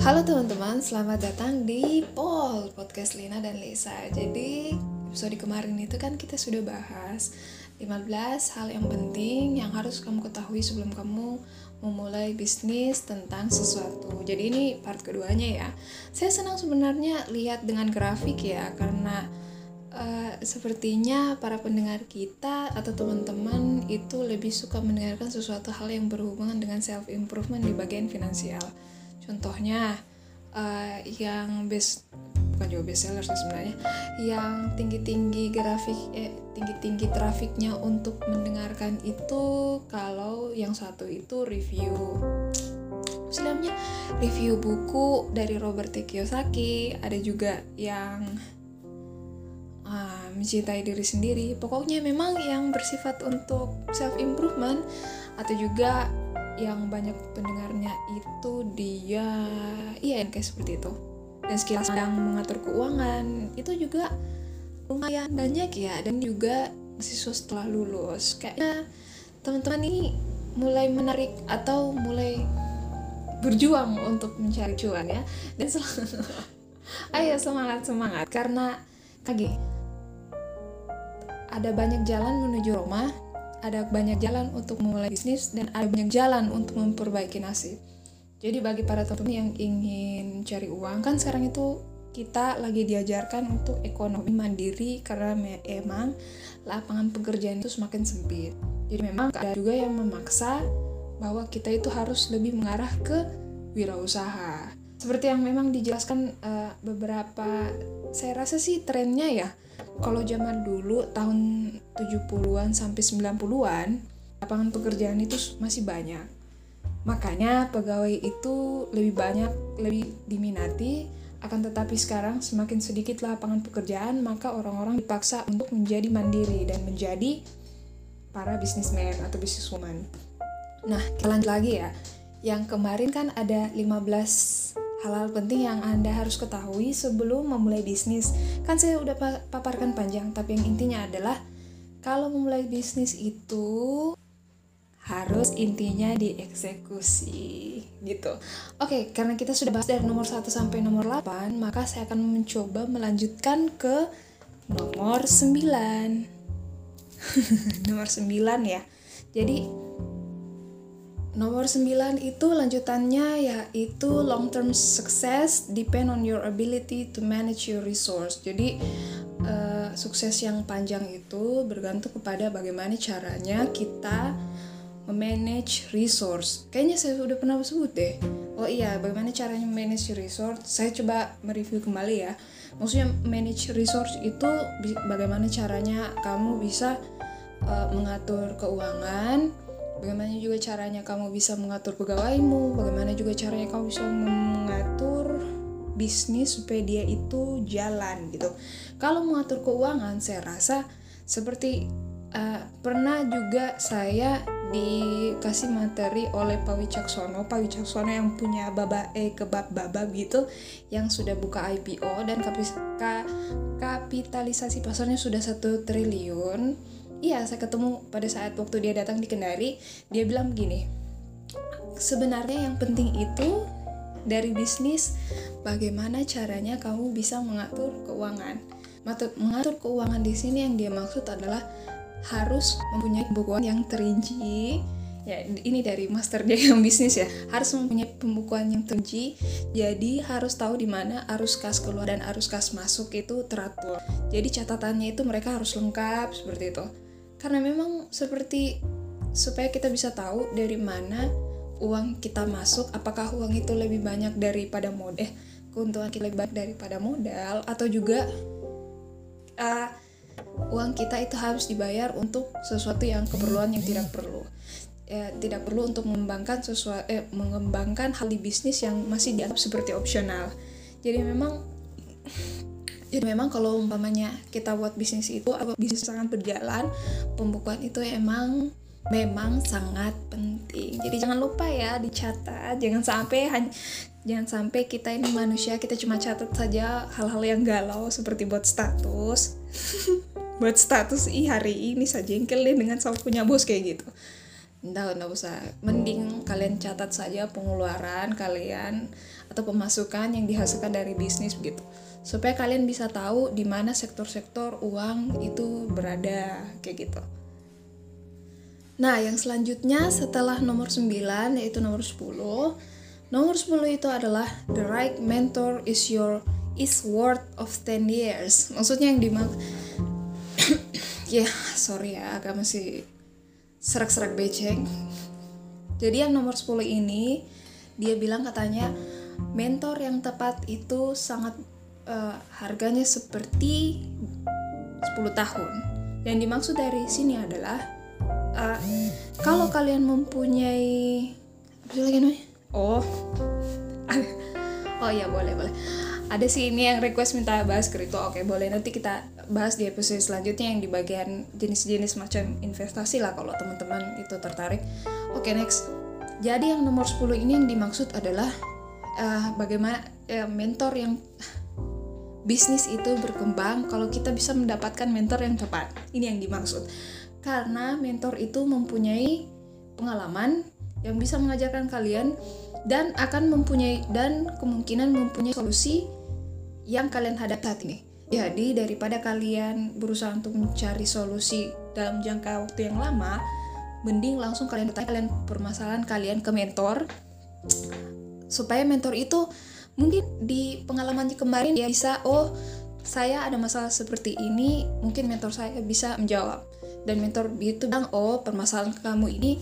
Halo teman-teman, selamat datang di Pol Podcast Lina dan Lisa. Jadi, episode kemarin itu kan kita sudah bahas 15 hal yang penting yang harus kamu ketahui sebelum kamu memulai bisnis tentang sesuatu. Jadi ini part keduanya ya. Saya senang sebenarnya lihat dengan grafik ya karena uh, sepertinya para pendengar kita atau teman-teman itu lebih suka mendengarkan sesuatu hal yang berhubungan dengan self improvement di bagian finansial contohnya uh, yang best bukan juga best seller sih sebenarnya yang tinggi-tinggi grafik eh tinggi-tinggi trafiknya untuk mendengarkan itu kalau yang satu itu review Sebenarnya review buku dari Robert T. Kiyosaki ada juga yang uh, mencintai diri sendiri pokoknya memang yang bersifat untuk self improvement atau juga yang banyak pendengarnya itu dia iya kayak seperti itu. Dan sekilas sedang mengatur keuangan itu juga lumayan banyak ya. Dan juga siswa setelah lulus. Kayaknya teman-teman ini mulai menarik atau mulai berjuang untuk mencari cuan ya. Dan selalu ayo semangat semangat. Karena kaki ada banyak jalan menuju Roma ada banyak jalan untuk memulai bisnis dan ada banyak jalan untuk memperbaiki nasib. Jadi bagi para teman yang ingin cari uang kan sekarang itu kita lagi diajarkan untuk ekonomi mandiri karena memang lapangan pekerjaan itu semakin sempit. Jadi memang ada juga yang memaksa bahwa kita itu harus lebih mengarah ke wirausaha. Seperti yang memang dijelaskan uh, beberapa saya rasa sih trennya ya kalau zaman dulu tahun 70-an sampai 90-an lapangan pekerjaan itu masih banyak. Makanya pegawai itu lebih banyak lebih diminati. Akan tetapi sekarang semakin sedikit lapangan pekerjaan maka orang-orang dipaksa untuk menjadi mandiri dan menjadi para bisnismen atau bisniswoman nah kita lanjut lagi ya. Yang kemarin kan ada 15 hal-hal penting yang Anda harus ketahui sebelum memulai bisnis. Kan saya udah paparkan panjang, tapi yang intinya adalah kalau memulai bisnis itu harus intinya dieksekusi gitu. Oke, karena kita sudah bahas dari nomor 1 sampai nomor 8, maka saya akan mencoba melanjutkan ke nomor 9. nomor 9 ya. Jadi Nomor 9 itu lanjutannya yaitu long term success depend on your ability to manage your resource. Jadi uh, sukses yang panjang itu bergantung kepada bagaimana caranya kita memanage resource. Kayaknya saya sudah pernah sebut deh. Oh iya, bagaimana caranya manage resource? Saya coba mereview kembali ya. Maksudnya manage resource itu bagaimana caranya kamu bisa uh, mengatur keuangan bagaimana juga caranya kamu bisa mengatur pegawaimu? Bagaimana juga caranya kamu bisa mengatur bisnis supaya dia itu jalan gitu. Kalau mengatur keuangan saya rasa seperti uh, pernah juga saya dikasih materi oleh Pak Wicaksono. Pak Wicaksono yang punya baba eh kebab baba gitu yang sudah buka IPO dan kapitalisasi pasarnya sudah satu triliun iya saya ketemu pada saat waktu dia datang di Kendari dia bilang begini sebenarnya yang penting itu dari bisnis bagaimana caranya kamu bisa mengatur keuangan. Mengatur keuangan di sini yang dia maksud adalah harus mempunyai pembukuan yang terinci. Ya ini dari master dia yang bisnis ya. Harus mempunyai pembukuan yang terinci jadi harus tahu di mana arus kas keluar dan arus kas masuk itu teratur. Jadi catatannya itu mereka harus lengkap seperti itu karena memang seperti supaya kita bisa tahu dari mana uang kita masuk apakah uang itu lebih banyak daripada modal eh keuntungan kita lebih banyak daripada modal atau juga uh, uang kita itu harus dibayar untuk sesuatu yang keperluan yang tidak perlu. Ya, tidak perlu untuk mengembangkan sesuatu eh, mengembangkan hal di bisnis yang masih dianggap seperti opsional. Jadi memang jadi memang kalau umpamanya kita buat bisnis itu atau bisnis sangat berjalan pembukuan itu emang memang sangat penting jadi jangan lupa ya dicatat jangan sampai hanya jangan sampai kita ini manusia kita cuma catat saja hal-hal yang galau seperti buat status buat status ih hari ini saja jengkel deh dengan sama punya bos kayak gitu Nggak, nggak usah. Mending kalian catat saja pengeluaran kalian atau pemasukan yang dihasilkan dari bisnis begitu. Supaya kalian bisa tahu di mana sektor-sektor uang itu berada kayak gitu. Nah, yang selanjutnya setelah nomor 9 yaitu nomor 10. Nomor 10 itu adalah the right mentor is your is worth of 10 years. Maksudnya yang dimak ya, yeah, sorry ya, agak masih serak-serak becek jadi yang nomor 10 ini dia bilang katanya mentor yang tepat itu sangat uh, harganya seperti 10 tahun. Yang dimaksud dari sini adalah uh, kalau kalian mempunyai apa sih lagi namanya? Oh. Oh ya boleh boleh. Ada sih ini yang request minta bahas kripto oke boleh. Nanti kita bahas di episode selanjutnya yang di bagian jenis-jenis macam investasi lah kalau teman-teman itu tertarik. Oke next. Jadi yang nomor 10 ini yang dimaksud adalah uh, bagaimana uh, mentor yang bisnis itu berkembang kalau kita bisa mendapatkan mentor yang tepat ini yang dimaksud karena mentor itu mempunyai pengalaman yang bisa mengajarkan kalian dan akan mempunyai dan kemungkinan mempunyai solusi yang kalian hadapi saat ini. Jadi daripada kalian berusaha untuk mencari solusi dalam jangka waktu yang lama, mending langsung kalian bertanya kalian permasalahan kalian ke mentor supaya mentor itu mungkin di pengalamannya kemarin dia bisa oh saya ada masalah seperti ini mungkin mentor saya bisa menjawab dan mentor itu bilang oh permasalahan kamu ini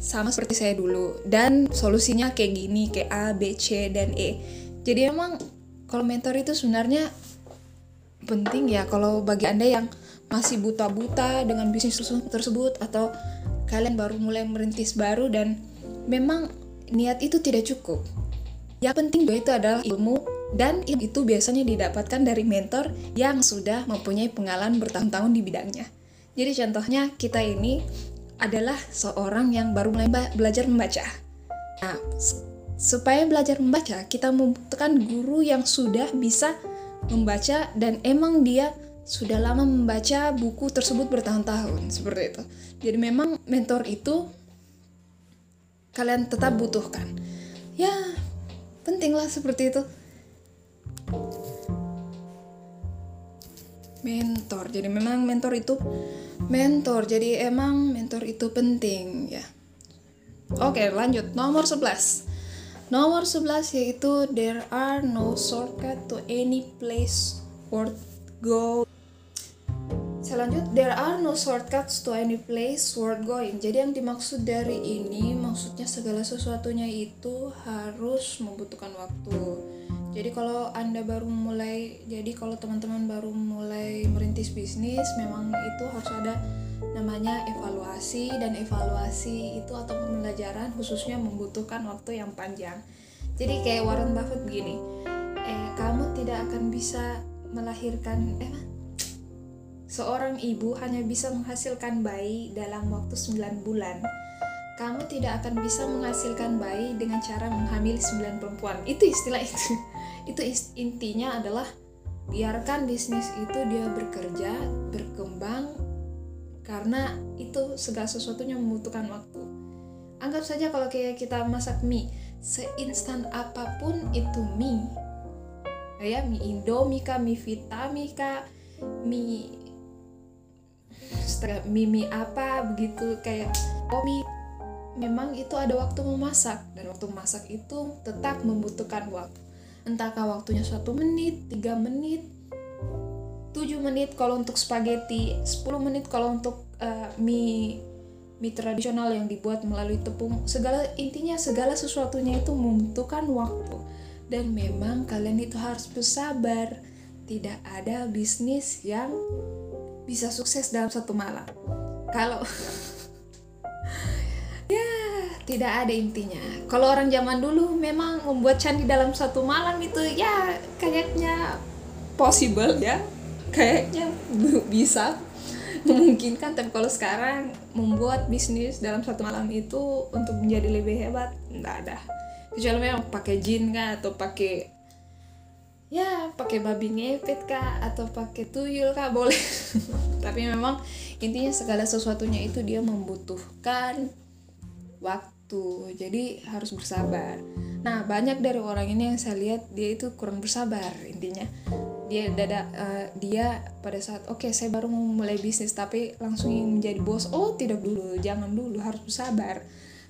sama seperti saya dulu dan solusinya kayak gini kayak A B C dan E jadi emang kalau mentor itu sebenarnya penting ya kalau bagi anda yang masih buta-buta dengan bisnis tersebut atau kalian baru mulai merintis baru dan memang niat itu tidak cukup. Yang penting itu adalah ilmu dan ilmu itu biasanya didapatkan dari mentor yang sudah mempunyai pengalaman bertahun-tahun di bidangnya. Jadi contohnya kita ini adalah seorang yang baru mulai belajar membaca. Nah, supaya belajar membaca, kita membutuhkan guru yang sudah bisa membaca dan emang dia sudah lama membaca buku tersebut bertahun-tahun seperti itu. Jadi memang mentor itu kalian tetap butuhkan. Ya, pentinglah seperti itu. Mentor. Jadi memang mentor itu mentor. Jadi emang mentor itu penting ya. Oke, lanjut. Nomor 11. Nomor 11 yaitu there are no shortcut to any place worth go. Selanjut, there are no shortcuts to any place worth going. Jadi yang dimaksud dari ini, maksudnya segala sesuatunya itu harus membutuhkan waktu. Jadi kalau Anda baru mulai, jadi kalau teman-teman baru mulai merintis bisnis, memang itu harus ada namanya evaluasi dan evaluasi itu atau pembelajaran khususnya membutuhkan waktu yang panjang jadi kayak Warren Buffett begini eh kamu tidak akan bisa melahirkan eh seorang ibu hanya bisa menghasilkan bayi dalam waktu 9 bulan kamu tidak akan bisa menghasilkan bayi dengan cara menghamili 9 perempuan itu istilah itu itu intinya adalah biarkan bisnis itu dia bekerja berkembang karena itu segala sesuatunya membutuhkan waktu. Anggap saja kalau kayak kita masak mie, seinstan apa pun itu mie. Ya, mie Indomie mie kah, mie mie, mie apa begitu kayak oh memang itu ada waktu memasak dan waktu memasak itu tetap membutuhkan waktu entahkah waktunya satu menit, tiga menit, 7 menit kalau untuk spaghetti, 10 menit kalau untuk uh, mie mie tradisional yang dibuat melalui tepung. Segala intinya segala sesuatunya itu membutuhkan waktu. Dan memang kalian itu harus bersabar. Tidak ada bisnis yang bisa sukses dalam satu malam. Kalau ya tidak ada intinya. Kalau orang zaman dulu memang membuat candi dalam satu malam itu ya kayaknya possible ya kayaknya bisa memungkinkan tapi kalau sekarang membuat bisnis dalam satu malam itu untuk menjadi lebih hebat nggak ada kecuali memang pakai jin kah atau pakai ya pakai babi ngepet kah atau pakai tuyul kah boleh. Tapi memang intinya segala sesuatunya itu dia membutuhkan waktu. Jadi harus bersabar. Nah banyak dari orang ini yang saya lihat dia itu kurang bersabar intinya. Dia dada uh, dia pada saat oke okay, saya baru mau mulai bisnis tapi langsung ingin menjadi bos. Oh tidak dulu jangan dulu harus bersabar.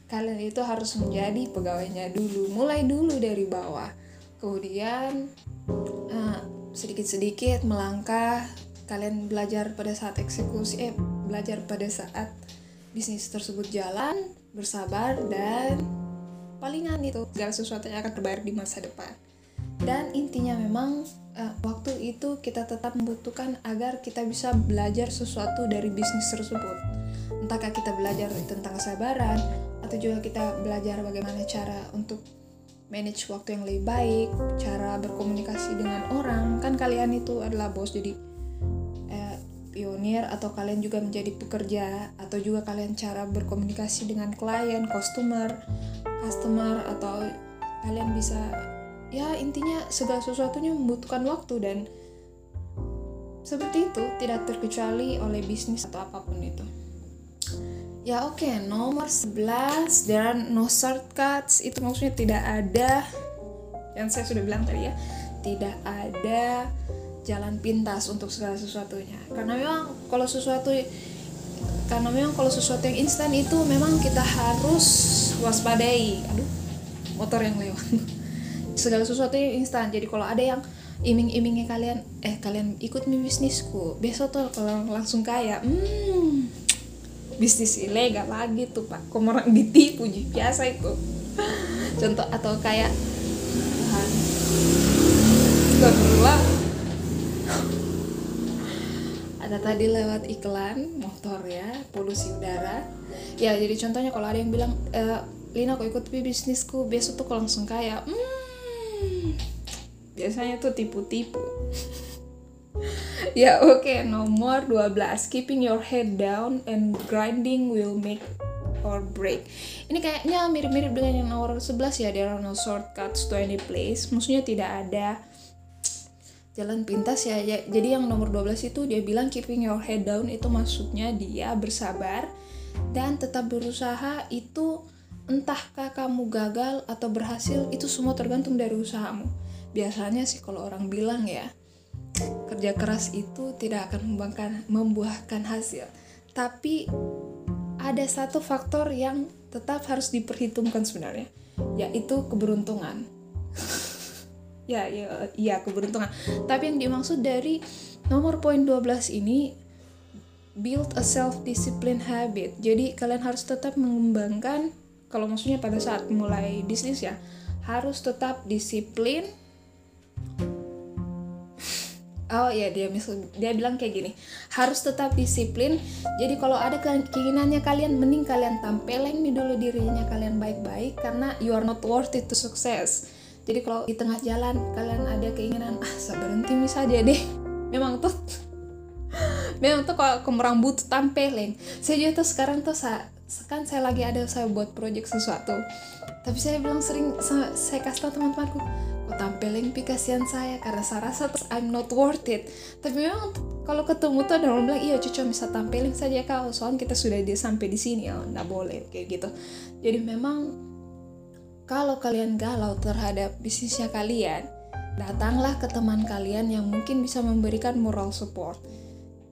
Kalian itu harus menjadi pegawainya dulu mulai dulu dari bawah kemudian uh, sedikit-sedikit melangkah kalian belajar pada saat eksekusi eh belajar pada saat bisnis tersebut jalan bersabar dan palingan itu segala sesuatu yang akan terbayar di masa depan dan intinya memang uh, waktu itu kita tetap membutuhkan agar kita bisa belajar sesuatu dari bisnis tersebut. Entahkah kita belajar tentang kesabaran atau juga kita belajar bagaimana cara untuk manage waktu yang lebih baik, cara berkomunikasi dengan orang. Kan kalian itu adalah bos jadi eh, pionir atau kalian juga menjadi pekerja atau juga kalian cara berkomunikasi dengan klien, customer, customer atau kalian bisa ya intinya segala sesuatunya membutuhkan waktu dan seperti itu tidak terkecuali oleh bisnis atau apa pun itu ya oke okay, nomor 11 there are no shortcuts. Itu maksudnya tidak ada yang saya sudah bilang tadi ya tidak ada jalan pintas untuk segala sesuatunya. Karena memang kalau sesuatu karena memang kalau sesuatu yang instan itu memang kita harus waspadai. Aduh motor yang lewat. Segala sesuatu yang instan. Jadi kalau ada yang iming-imingnya kalian eh kalian ikut bisnisku besok tuh kalau langsung kaya hmm bisnis ilegal lagi tuh pak. Kok orang ditipu biasa itu. Contoh atau kayak Tuhan. Ada tadi lewat iklan motor ya polusi udara. Ya jadi contohnya kalau ada yang bilang e, Lina kok ikut bisnisku? Besok tuh kalau langsung kaya hmm. Biasanya tuh tipu-tipu ya oke okay. nomor 12 keeping your head down and grinding will make or break. Ini kayaknya mirip-mirip dengan yang nomor 11 ya there are no shortcuts to any place. Maksudnya tidak ada jalan pintas ya. Jadi yang nomor 12 itu dia bilang keeping your head down itu maksudnya dia bersabar dan tetap berusaha itu entahkah kamu gagal atau berhasil itu semua tergantung dari usahamu. Biasanya sih kalau orang bilang ya kerja keras itu tidak akan membuahkan, hasil. Tapi ada satu faktor yang tetap harus diperhitungkan sebenarnya yaitu keberuntungan. Ya ya iya keberuntungan. Tapi yang dimaksud dari nomor poin 12 ini build a self discipline habit. Jadi kalian harus tetap mengembangkan kalau maksudnya pada saat mulai bisnis ya harus tetap disiplin oh iya dia misal dia bilang kayak gini harus tetap disiplin. Jadi kalau ada keinginannya kalian mending kalian tampilin nih dulu dirinya kalian baik-baik karena you are not worth it to success. Jadi kalau di tengah jalan kalian ada keinginan ah berhenti saja deh. Memang tuh memang tuh kalau kemerang butuh tampilin saya juga tuh sekarang tuh saya kan saya lagi ada saya buat project sesuatu. Tapi saya bilang sering saya kasih tau teman-temanku tampilin kasihan saya karena saya rasa I'm not worth it tapi memang kalau ketemu tuh ada orang bilang iya cucu bisa tampilin saja kau soalnya kita sudah dia sampai di sini ya nggak boleh kayak gitu jadi memang kalau kalian galau terhadap bisnisnya kalian datanglah ke teman kalian yang mungkin bisa memberikan moral support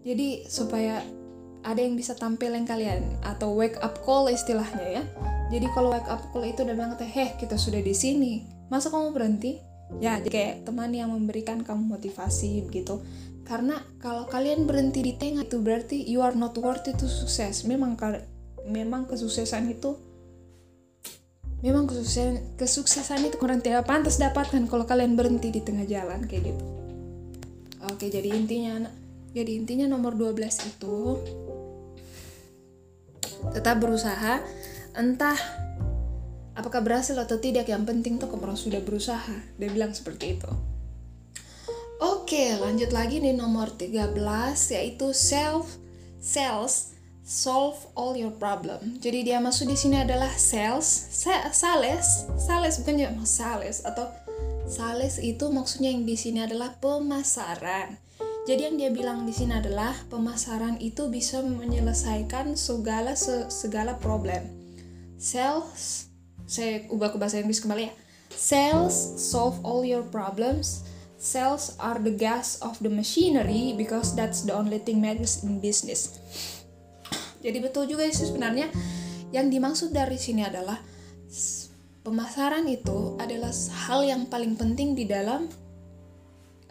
jadi supaya ada yang bisa tampilin kalian atau wake up call istilahnya ya. Jadi kalau wake up call itu udah bilang heh kita sudah di sini, masa kamu berhenti? Ya, jadi kayak teman yang memberikan kamu motivasi begitu. Karena kalau kalian berhenti di tengah itu berarti you are not worth it to sukses. Memang memang kesuksesan itu memang kesuksesan kesuksesan itu kurang tidak pantas dapatkan kalau kalian berhenti di tengah jalan kayak gitu. Oke, jadi intinya jadi intinya nomor 12 itu tetap berusaha entah apakah berhasil atau tidak yang penting tuh kamu sudah berusaha dia bilang seperti itu oke lanjut lagi nih nomor 13 yaitu self sales solve all your problem. Jadi dia masuk di sini adalah sales, sales, sales bukan ya sales atau sales itu maksudnya yang di sini adalah pemasaran. Jadi yang dia bilang di sini adalah pemasaran itu bisa menyelesaikan segala se, segala problem. sales saya ubah ke bahasa Inggris kembali ya sales solve all your problems Sales are the gas of the machinery because that's the only thing matters in business. Jadi betul juga sih sebenarnya yang dimaksud dari sini adalah pemasaran itu adalah hal yang paling penting di dalam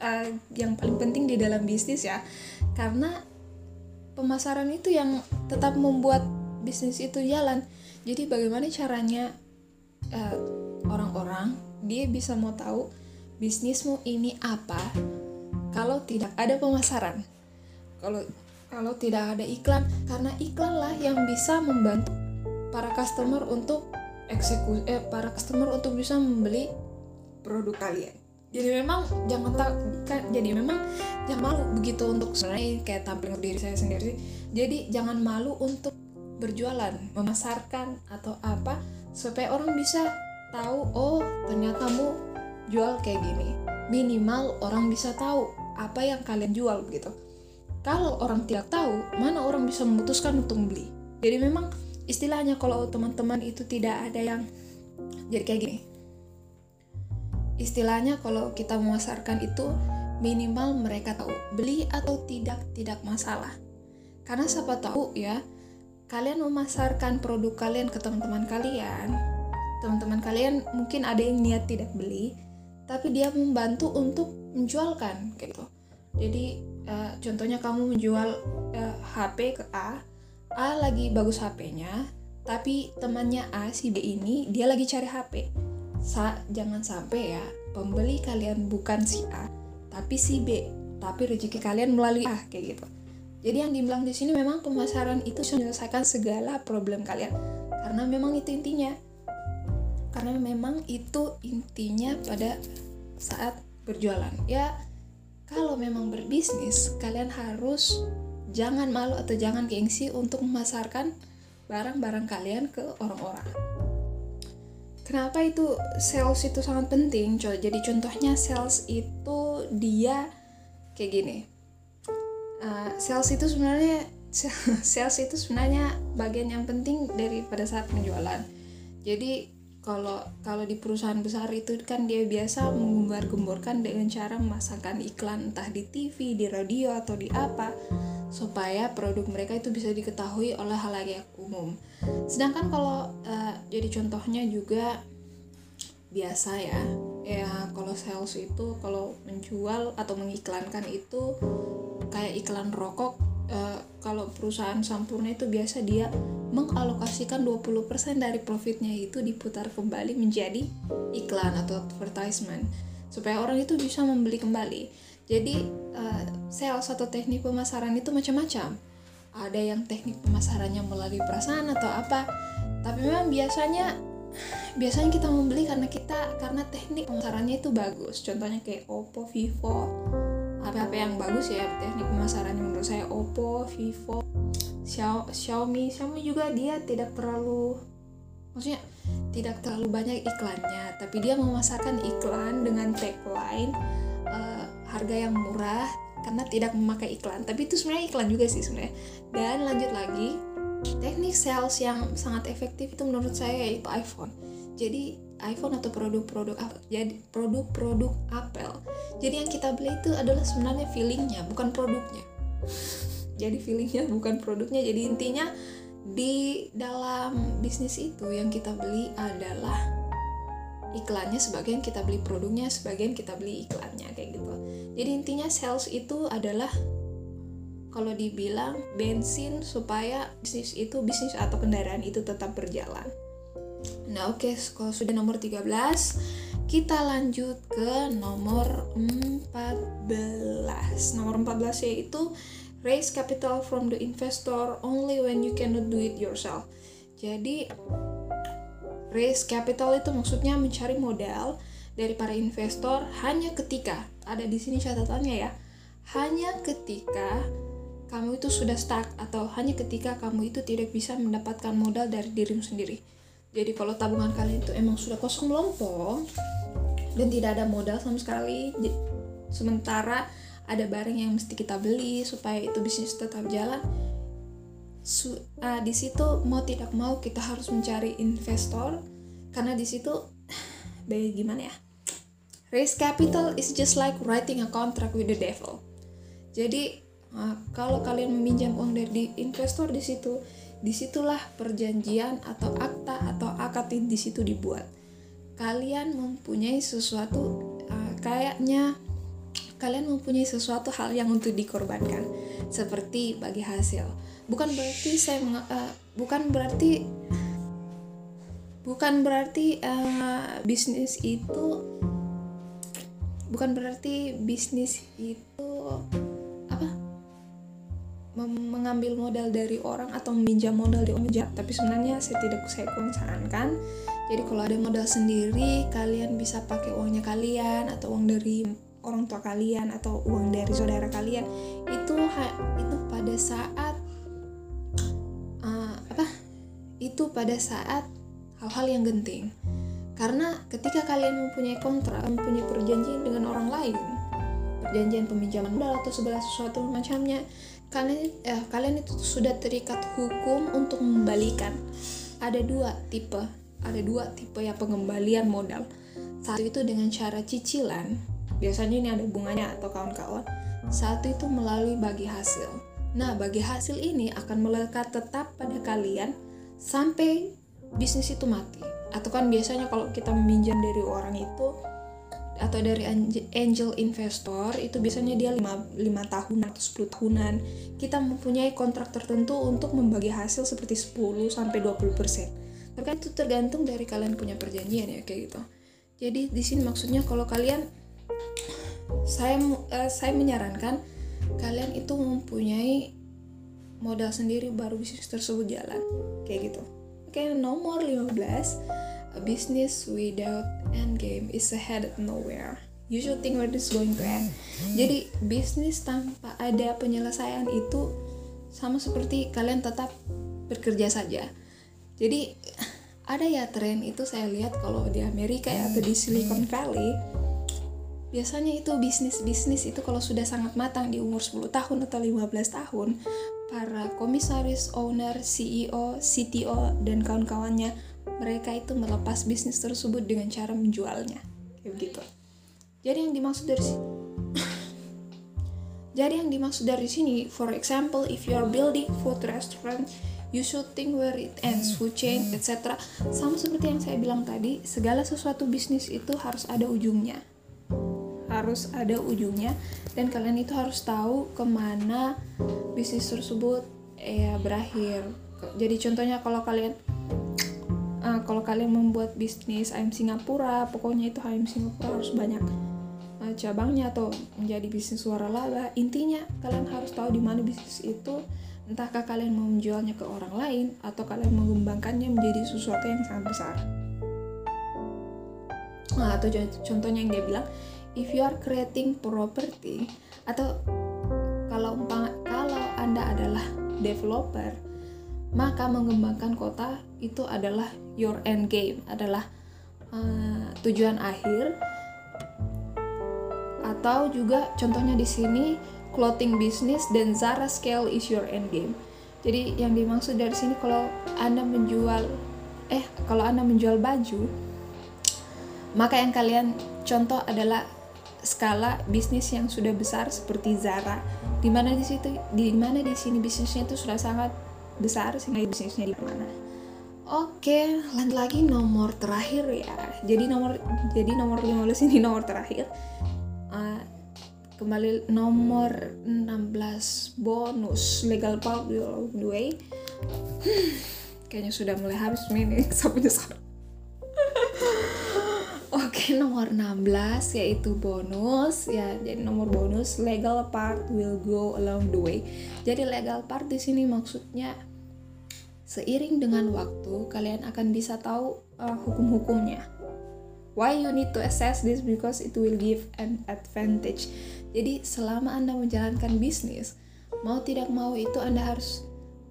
uh, yang paling penting di dalam bisnis ya. Karena pemasaran itu yang tetap membuat bisnis itu jalan. Jadi bagaimana caranya uh, orang-orang dia bisa mau tahu bisnismu ini apa kalau tidak ada pemasaran. Kalau kalau tidak ada iklan karena iklanlah yang bisa membantu para customer untuk eksekusi eh, para customer untuk bisa membeli produk kalian. Jadi memang jangan tak kan, jadi memang jangan malu begitu untuk sebenarnya kayak tampil diri saya sendiri jadi jangan malu untuk berjualan memasarkan atau apa supaya orang bisa tahu oh ternyata mu jual kayak gini. Minimal orang bisa tahu apa yang kalian jual begitu kalau orang tidak tahu mana orang bisa memutuskan untuk beli? Jadi memang istilahnya kalau teman-teman itu tidak ada yang jadi kayak gini. Istilahnya kalau kita memasarkan itu minimal mereka tahu beli atau tidak tidak masalah. Karena siapa tahu ya kalian memasarkan produk kalian ke teman-teman kalian. Teman-teman kalian mungkin ada yang niat tidak beli tapi dia membantu untuk menjualkan gitu. Jadi uh, contohnya kamu menjual uh, eh, HP ke A A lagi bagus HP-nya tapi temannya A si B ini dia lagi cari HP Sa jangan sampai ya pembeli kalian bukan si A tapi si B tapi rezeki kalian melalui A kayak gitu jadi yang dibilang di sini memang pemasaran itu menyelesaikan segala problem kalian. Karena memang itu intinya. Karena memang itu intinya pada saat berjualan. Ya kalau memang berbisnis kalian harus jangan malu atau jangan gengsi untuk memasarkan barang-barang kalian ke orang-orang. Kenapa itu sales itu sangat penting jadi contohnya sales itu dia kayak gini uh, sales itu sebenarnya sales itu sebenarnya bagian yang penting daripada saat penjualan jadi kalau kalau di perusahaan besar itu kan dia biasa menggembar-gemborkan dengan cara memasangkan iklan entah di TV, di radio atau di apa supaya produk mereka itu bisa diketahui oleh halayak umum. Sedangkan kalau uh, jadi contohnya juga biasa ya, ya kalau sales itu kalau menjual atau mengiklankan itu kayak iklan rokok uh, kalau perusahaan sampurna itu biasa dia mengalokasikan 20% dari profitnya itu diputar kembali menjadi iklan atau advertisement supaya orang itu bisa membeli kembali. Jadi uh, sales atau teknik pemasaran itu macam-macam. Ada yang teknik pemasarannya melalui perasaan atau apa. Tapi memang biasanya biasanya kita membeli karena kita karena teknik pemasarannya itu bagus. Contohnya kayak Oppo, Vivo, HP-HP yang bagus ya teknik pemasarannya menurut saya Oppo, Vivo, Xiaomi, Xiaomi juga dia tidak terlalu maksudnya tidak terlalu banyak iklannya, tapi dia memasarkan iklan dengan tagline uh, harga yang murah karena tidak memakai iklan. Tapi itu sebenarnya iklan juga sih sebenarnya. Dan lanjut lagi, teknik sales yang sangat efektif itu menurut saya yaitu iPhone. Jadi iPhone atau produk-produk jadi produk-produk Apple. Jadi yang kita beli itu adalah sebenarnya feelingnya, bukan produknya. jadi feelingnya bukan produknya. Jadi intinya di dalam bisnis itu yang kita beli adalah iklannya sebagian kita beli produknya sebagian kita beli iklannya kayak gitu jadi intinya sales itu adalah kalau dibilang bensin supaya bisnis itu bisnis atau kendaraan itu tetap berjalan Nah oke, okay, kalau sudah nomor 13, kita lanjut ke nomor 14. Nomor 14 yaitu raise capital from the investor only when you cannot do it yourself. Jadi raise capital itu maksudnya mencari modal dari para investor hanya ketika ada di sini catatannya ya. Hanya ketika kamu itu sudah stuck atau hanya ketika kamu itu tidak bisa mendapatkan modal dari dirimu sendiri. Jadi kalau tabungan kalian itu emang sudah kosong melompong dan tidak ada modal sama sekali, sementara ada barang yang mesti kita beli supaya itu bisnis tetap jalan, su, uh, di situ mau tidak mau kita harus mencari investor karena di situ bagaimana ya? Raise capital is just like writing a contract with the devil. Jadi uh, kalau kalian meminjam uang dari investor di situ di situlah perjanjian atau akta atau akad di situ dibuat. Kalian mempunyai sesuatu uh, kayaknya kalian mempunyai sesuatu hal yang untuk dikorbankan seperti bagi hasil. Bukan berarti saya uh, bukan berarti bukan berarti uh, bisnis itu bukan berarti bisnis itu mengambil modal dari orang atau meminjam modal dari orang tapi sebenarnya saya tidak saya kurang sarankan. Jadi kalau ada modal sendiri kalian bisa pakai uangnya kalian atau uang dari orang tua kalian atau uang dari saudara kalian. Itu itu pada saat uh, apa? Itu pada saat hal-hal yang genting. Karena ketika kalian mempunyai kontrak mempunyai perjanjian dengan orang lain perjanjian peminjaman modal atau segala sesuatu macamnya kalian eh, kalian itu sudah terikat hukum untuk mengembalikan. Ada dua tipe ada dua tipe ya pengembalian modal. Satu itu dengan cara cicilan biasanya ini ada bunganya atau kawan-kawan. Satu itu melalui bagi hasil. Nah bagi hasil ini akan melekat tetap pada kalian sampai bisnis itu mati. Atau kan biasanya kalau kita meminjam dari orang itu atau dari angel investor itu biasanya dia 5, 5 tahun atau 10 tahunan. Kita mempunyai kontrak tertentu untuk membagi hasil seperti 10 sampai 20 persen. Tapi kan itu tergantung dari kalian punya perjanjian ya kayak gitu. Jadi di sini maksudnya kalau kalian saya uh, saya menyarankan kalian itu mempunyai modal sendiri baru bisnis tersebut jalan kayak gitu. Oke nomor 15 A business without end game is ahead nowhere. You should think where this going to end. Jadi bisnis tanpa ada penyelesaian itu sama seperti kalian tetap bekerja saja. Jadi ada ya tren itu saya lihat kalau di Amerika ya atau di Silicon Valley biasanya itu bisnis-bisnis itu kalau sudah sangat matang di umur 10 tahun atau 15 tahun para komisaris, owner, CEO, CTO dan kawan-kawannya mereka itu melepas bisnis tersebut dengan cara menjualnya. Kayak begitu. Jadi yang dimaksud dari sini jadi yang dimaksud dari sini for example if you are building food restaurant you should think where it ends food chain etc sama seperti yang saya bilang tadi segala sesuatu bisnis itu harus ada ujungnya. Harus ada ujungnya dan kalian itu harus tahu ke mana bisnis tersebut ya berakhir. Jadi contohnya kalau kalian uh, kalau kalian membuat bisnis ayam Singapura pokoknya itu ayam Singapura harus banyak uh, cabangnya atau menjadi bisnis suara laba. Intinya kalian harus tahu di mana bisnis itu. Entahkah kalian mau menjualnya ke orang lain atau kalian mengembangkannya menjadi sesuatu yang sangat besar. Nah, atau contohnya yang dia bilang if you are creating property atau kalau kalau anda adalah developer maka mengembangkan kota itu adalah your end game adalah uh, tujuan akhir. Atau juga contohnya di sini clothing business dan Zara scale is your end game. Jadi yang dimaksud dari sini kalau anda menjual eh kalau anda menjual baju maka yang kalian contoh adalah skala bisnis yang sudah besar seperti Zara. Di mana di situ di mana di sini bisnisnya itu sudah sangat besar sehingga bisnisnya di mana Oke, lanjut lagi nomor terakhir ya. Jadi nomor jadi nomor 15 ini nomor terakhir. Uh, kembali nomor 16 bonus legal part the way. Hmm, kayaknya sudah mulai habis nih sapunya Oke, nomor 16 yaitu bonus ya. Jadi nomor bonus legal part will go along the way. Jadi legal part di sini maksudnya Seiring dengan waktu, kalian akan bisa tahu uh, hukum-hukumnya. Why you need to assess this because it will give an advantage. Jadi selama Anda menjalankan bisnis, mau tidak mau itu Anda harus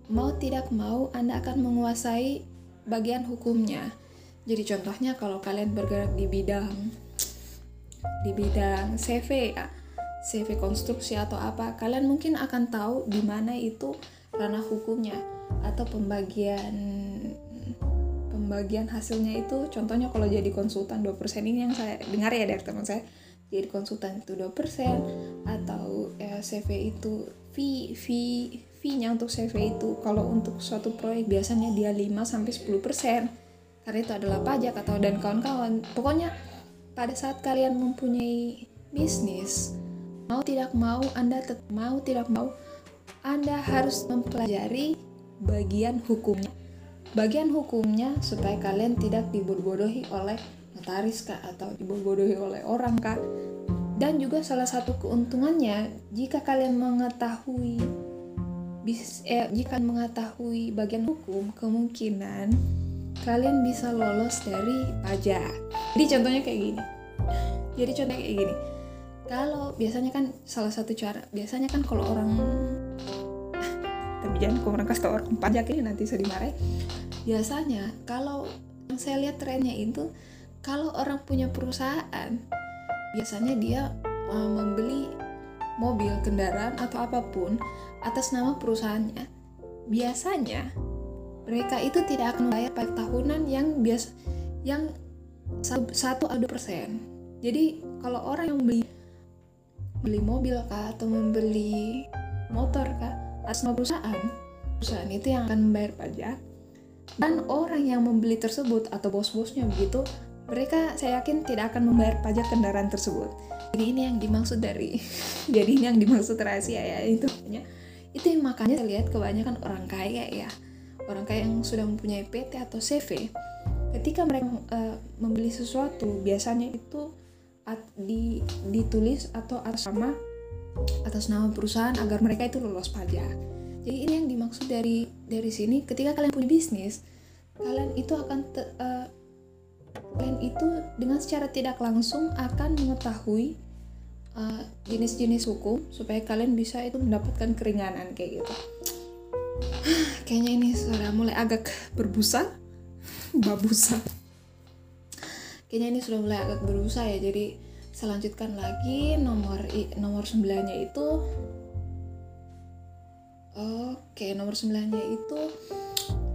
mau tidak mau Anda akan menguasai bagian hukumnya. Jadi contohnya kalau kalian bergerak di bidang di bidang CV ya, CV konstruksi atau apa, kalian mungkin akan tahu di mana itu ranah hukumnya atau pembagian pembagian hasilnya itu contohnya kalau jadi konsultan 2% ini yang saya dengar ya dari teman saya jadi konsultan itu 2% atau ya, CV itu fee fee fee-nya untuk CV itu kalau untuk suatu proyek biasanya dia 5 sampai 10% karena itu adalah pajak atau dan kawan-kawan pokoknya pada saat kalian mempunyai bisnis mau tidak mau Anda mau tidak mau Anda harus mempelajari bagian hukumnya. Bagian hukumnya supaya kalian tidak dibodohi oleh notaris kak atau dibodohi oleh orang kak dan juga salah satu keuntungannya jika kalian mengetahui bis eh, jika mengetahui bagian hukum kemungkinan kalian bisa lolos dari pajak. Jadi contohnya kayak gini. Jadi contohnya kayak gini. Kalau biasanya kan salah satu cara biasanya kan kalau orang tapi jangan kau orang kasih orang pajak ini nanti saya dimarahin biasanya kalau yang saya lihat trennya itu kalau orang punya perusahaan biasanya dia uh, membeli mobil kendaraan atau apa pun atas nama perusahaannya. Biasanya mereka itu tidak akan membayar pajak tahunan yang biasa yang satu atau persen. Jadi kalau orang yang beli beli mobil kah atau membeli motor kah atas nama perusahaan, perusahaan itu yang akan membayar pajak. Dan orang yang membeli tersebut atau bos-bosnya begitu mereka saya yakin tidak akan membayar pajak kendaraan tersebut. Jadi ini yang dimaksud dari jadi ini yang dimaksud rahasia ya itu itu yang makanya saya lihat kebanyakan orang kaya ya. Orang kaya yang sudah mempunyai PT atau CV ketika mereka uh, membeli sesuatu biasanya itu di, ditulis atau atas nama atas nama perusahaan agar mereka itu lolos pajak. Jadi ini yang dimaksud dari dari sini ketika kalian punya bisnis, kalian itu akan te, uh, kalian itu dengan secara tidak langsung akan mengetahui uh, jenis-jenis hukum supaya kalian bisa itu mendapatkan keringanan kayak gitu. Kayaknya ini sudah mulai agak berbusa, babusa. Kayaknya ini sudah mulai agak berbusa ya. Jadi saya lanjutkan lagi nomor nomor 9 nya itu oke nomor 9 nya itu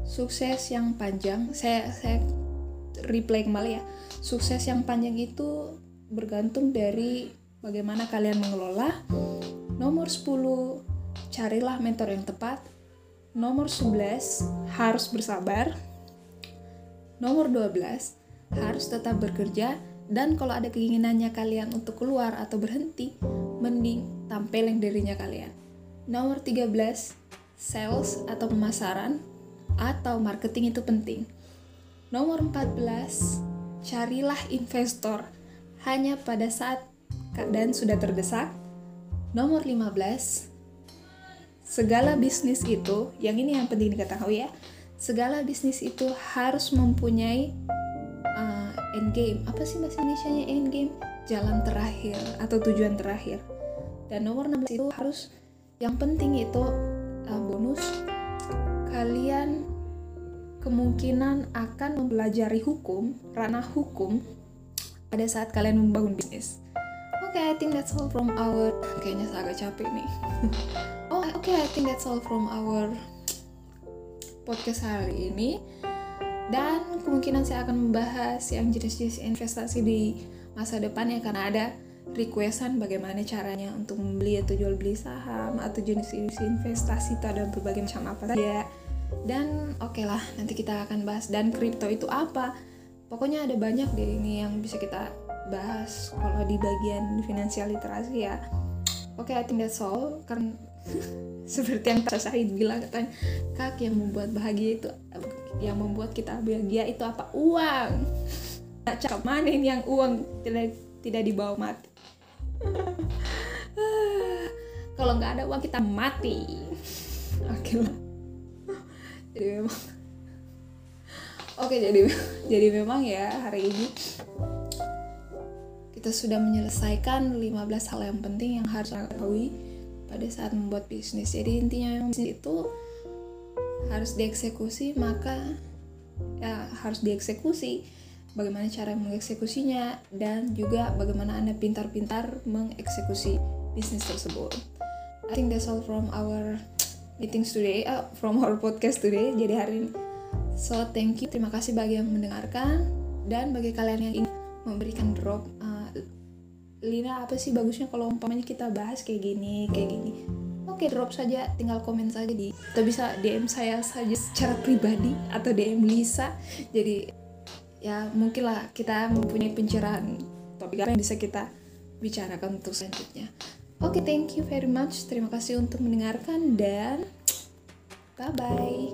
sukses yang panjang. Saya saya replay kembali ya. Sukses yang panjang itu bergantung dari bagaimana kalian mengelola. Nomor 10 carilah mentor yang tepat. Nomor 11 harus bersabar. Nomor 12 harus tetap bekerja dan kalau ada keinginannya kalian untuk keluar atau berhenti, mending tampilin dirinya kalian. Nomor 13, sales atau pemasaran atau marketing itu penting. Nomor 14, carilah investor hanya pada saat keadaan sudah terdesak. Nomor 15, segala bisnis itu, yang ini yang penting diketahui ya, segala bisnis itu harus mempunyai end game apa sih bahasa Indonesia nya end game jalan terakhir atau tujuan terakhir. Dan nomor 16 itu harus yang penting itu uh, bonus kalian kemungkinan akan mempelajari hukum ranah hukum pada saat kalian membangun bisnis. Oke okay, I think that's all from our kayaknya saya agak capek nih. Oh oke okay, I think that's all from our podcast hari ini dan kemungkinan saya akan membahas yang jenis-jenis investasi di masa depan ya karena ada requestan bagaimana caranya untuk membeli atau jual beli saham atau jenis-jenis investasi itu ada berbagai macam apa saja. Dan oke okay lah nanti kita akan bahas. Dan kripto itu apa? Pokoknya ada banyak deh ini yang bisa kita bahas kalau di bagian finansial literasi ya. Oke okay, I think that's all. Karena seperti yang Tasha bilang katanya kak yang membuat bahagia itu yang membuat kita bahagia itu apa? Uang. Nah, cakap mana ini yang uang? Tidak tidak dibawa mati. Kalau nggak ada uang kita mati. Oke lah. Jadi memang oke jadi jadi memang ya hari ini kita sudah menyelesaikan 15 hal yang penting yang harus ketahui pada saat membuat bisnis. Jadi intinya bisnis itu harus dieksekusi maka ya harus dieksekusi. Bagaimana cara mengeksekusinya dan juga bagaimana anda pintar-pintar mengeksekusi bisnis tersebut. I think that's all from our meetings today uh, from our podcast today jadi hari ini. So thank you. Terima kasih bagi yang mendengarkan. Dan bagi kalian yang ingin memberikan drop uh, Lina apa sih bagusnya kalau umpamanya kita bahas kayak gini kayak gini oke drop saja tinggal komen saja di atau bisa DM saya saja secara pribadi atau DM Lisa. Jadi ya mungkin lah kita mempunyai pencerahan topik apa yang bisa kita bicarakan untuk selanjutnya. Oke okay, thank you very much. Terima kasih untuk mendengarkan dan bye bye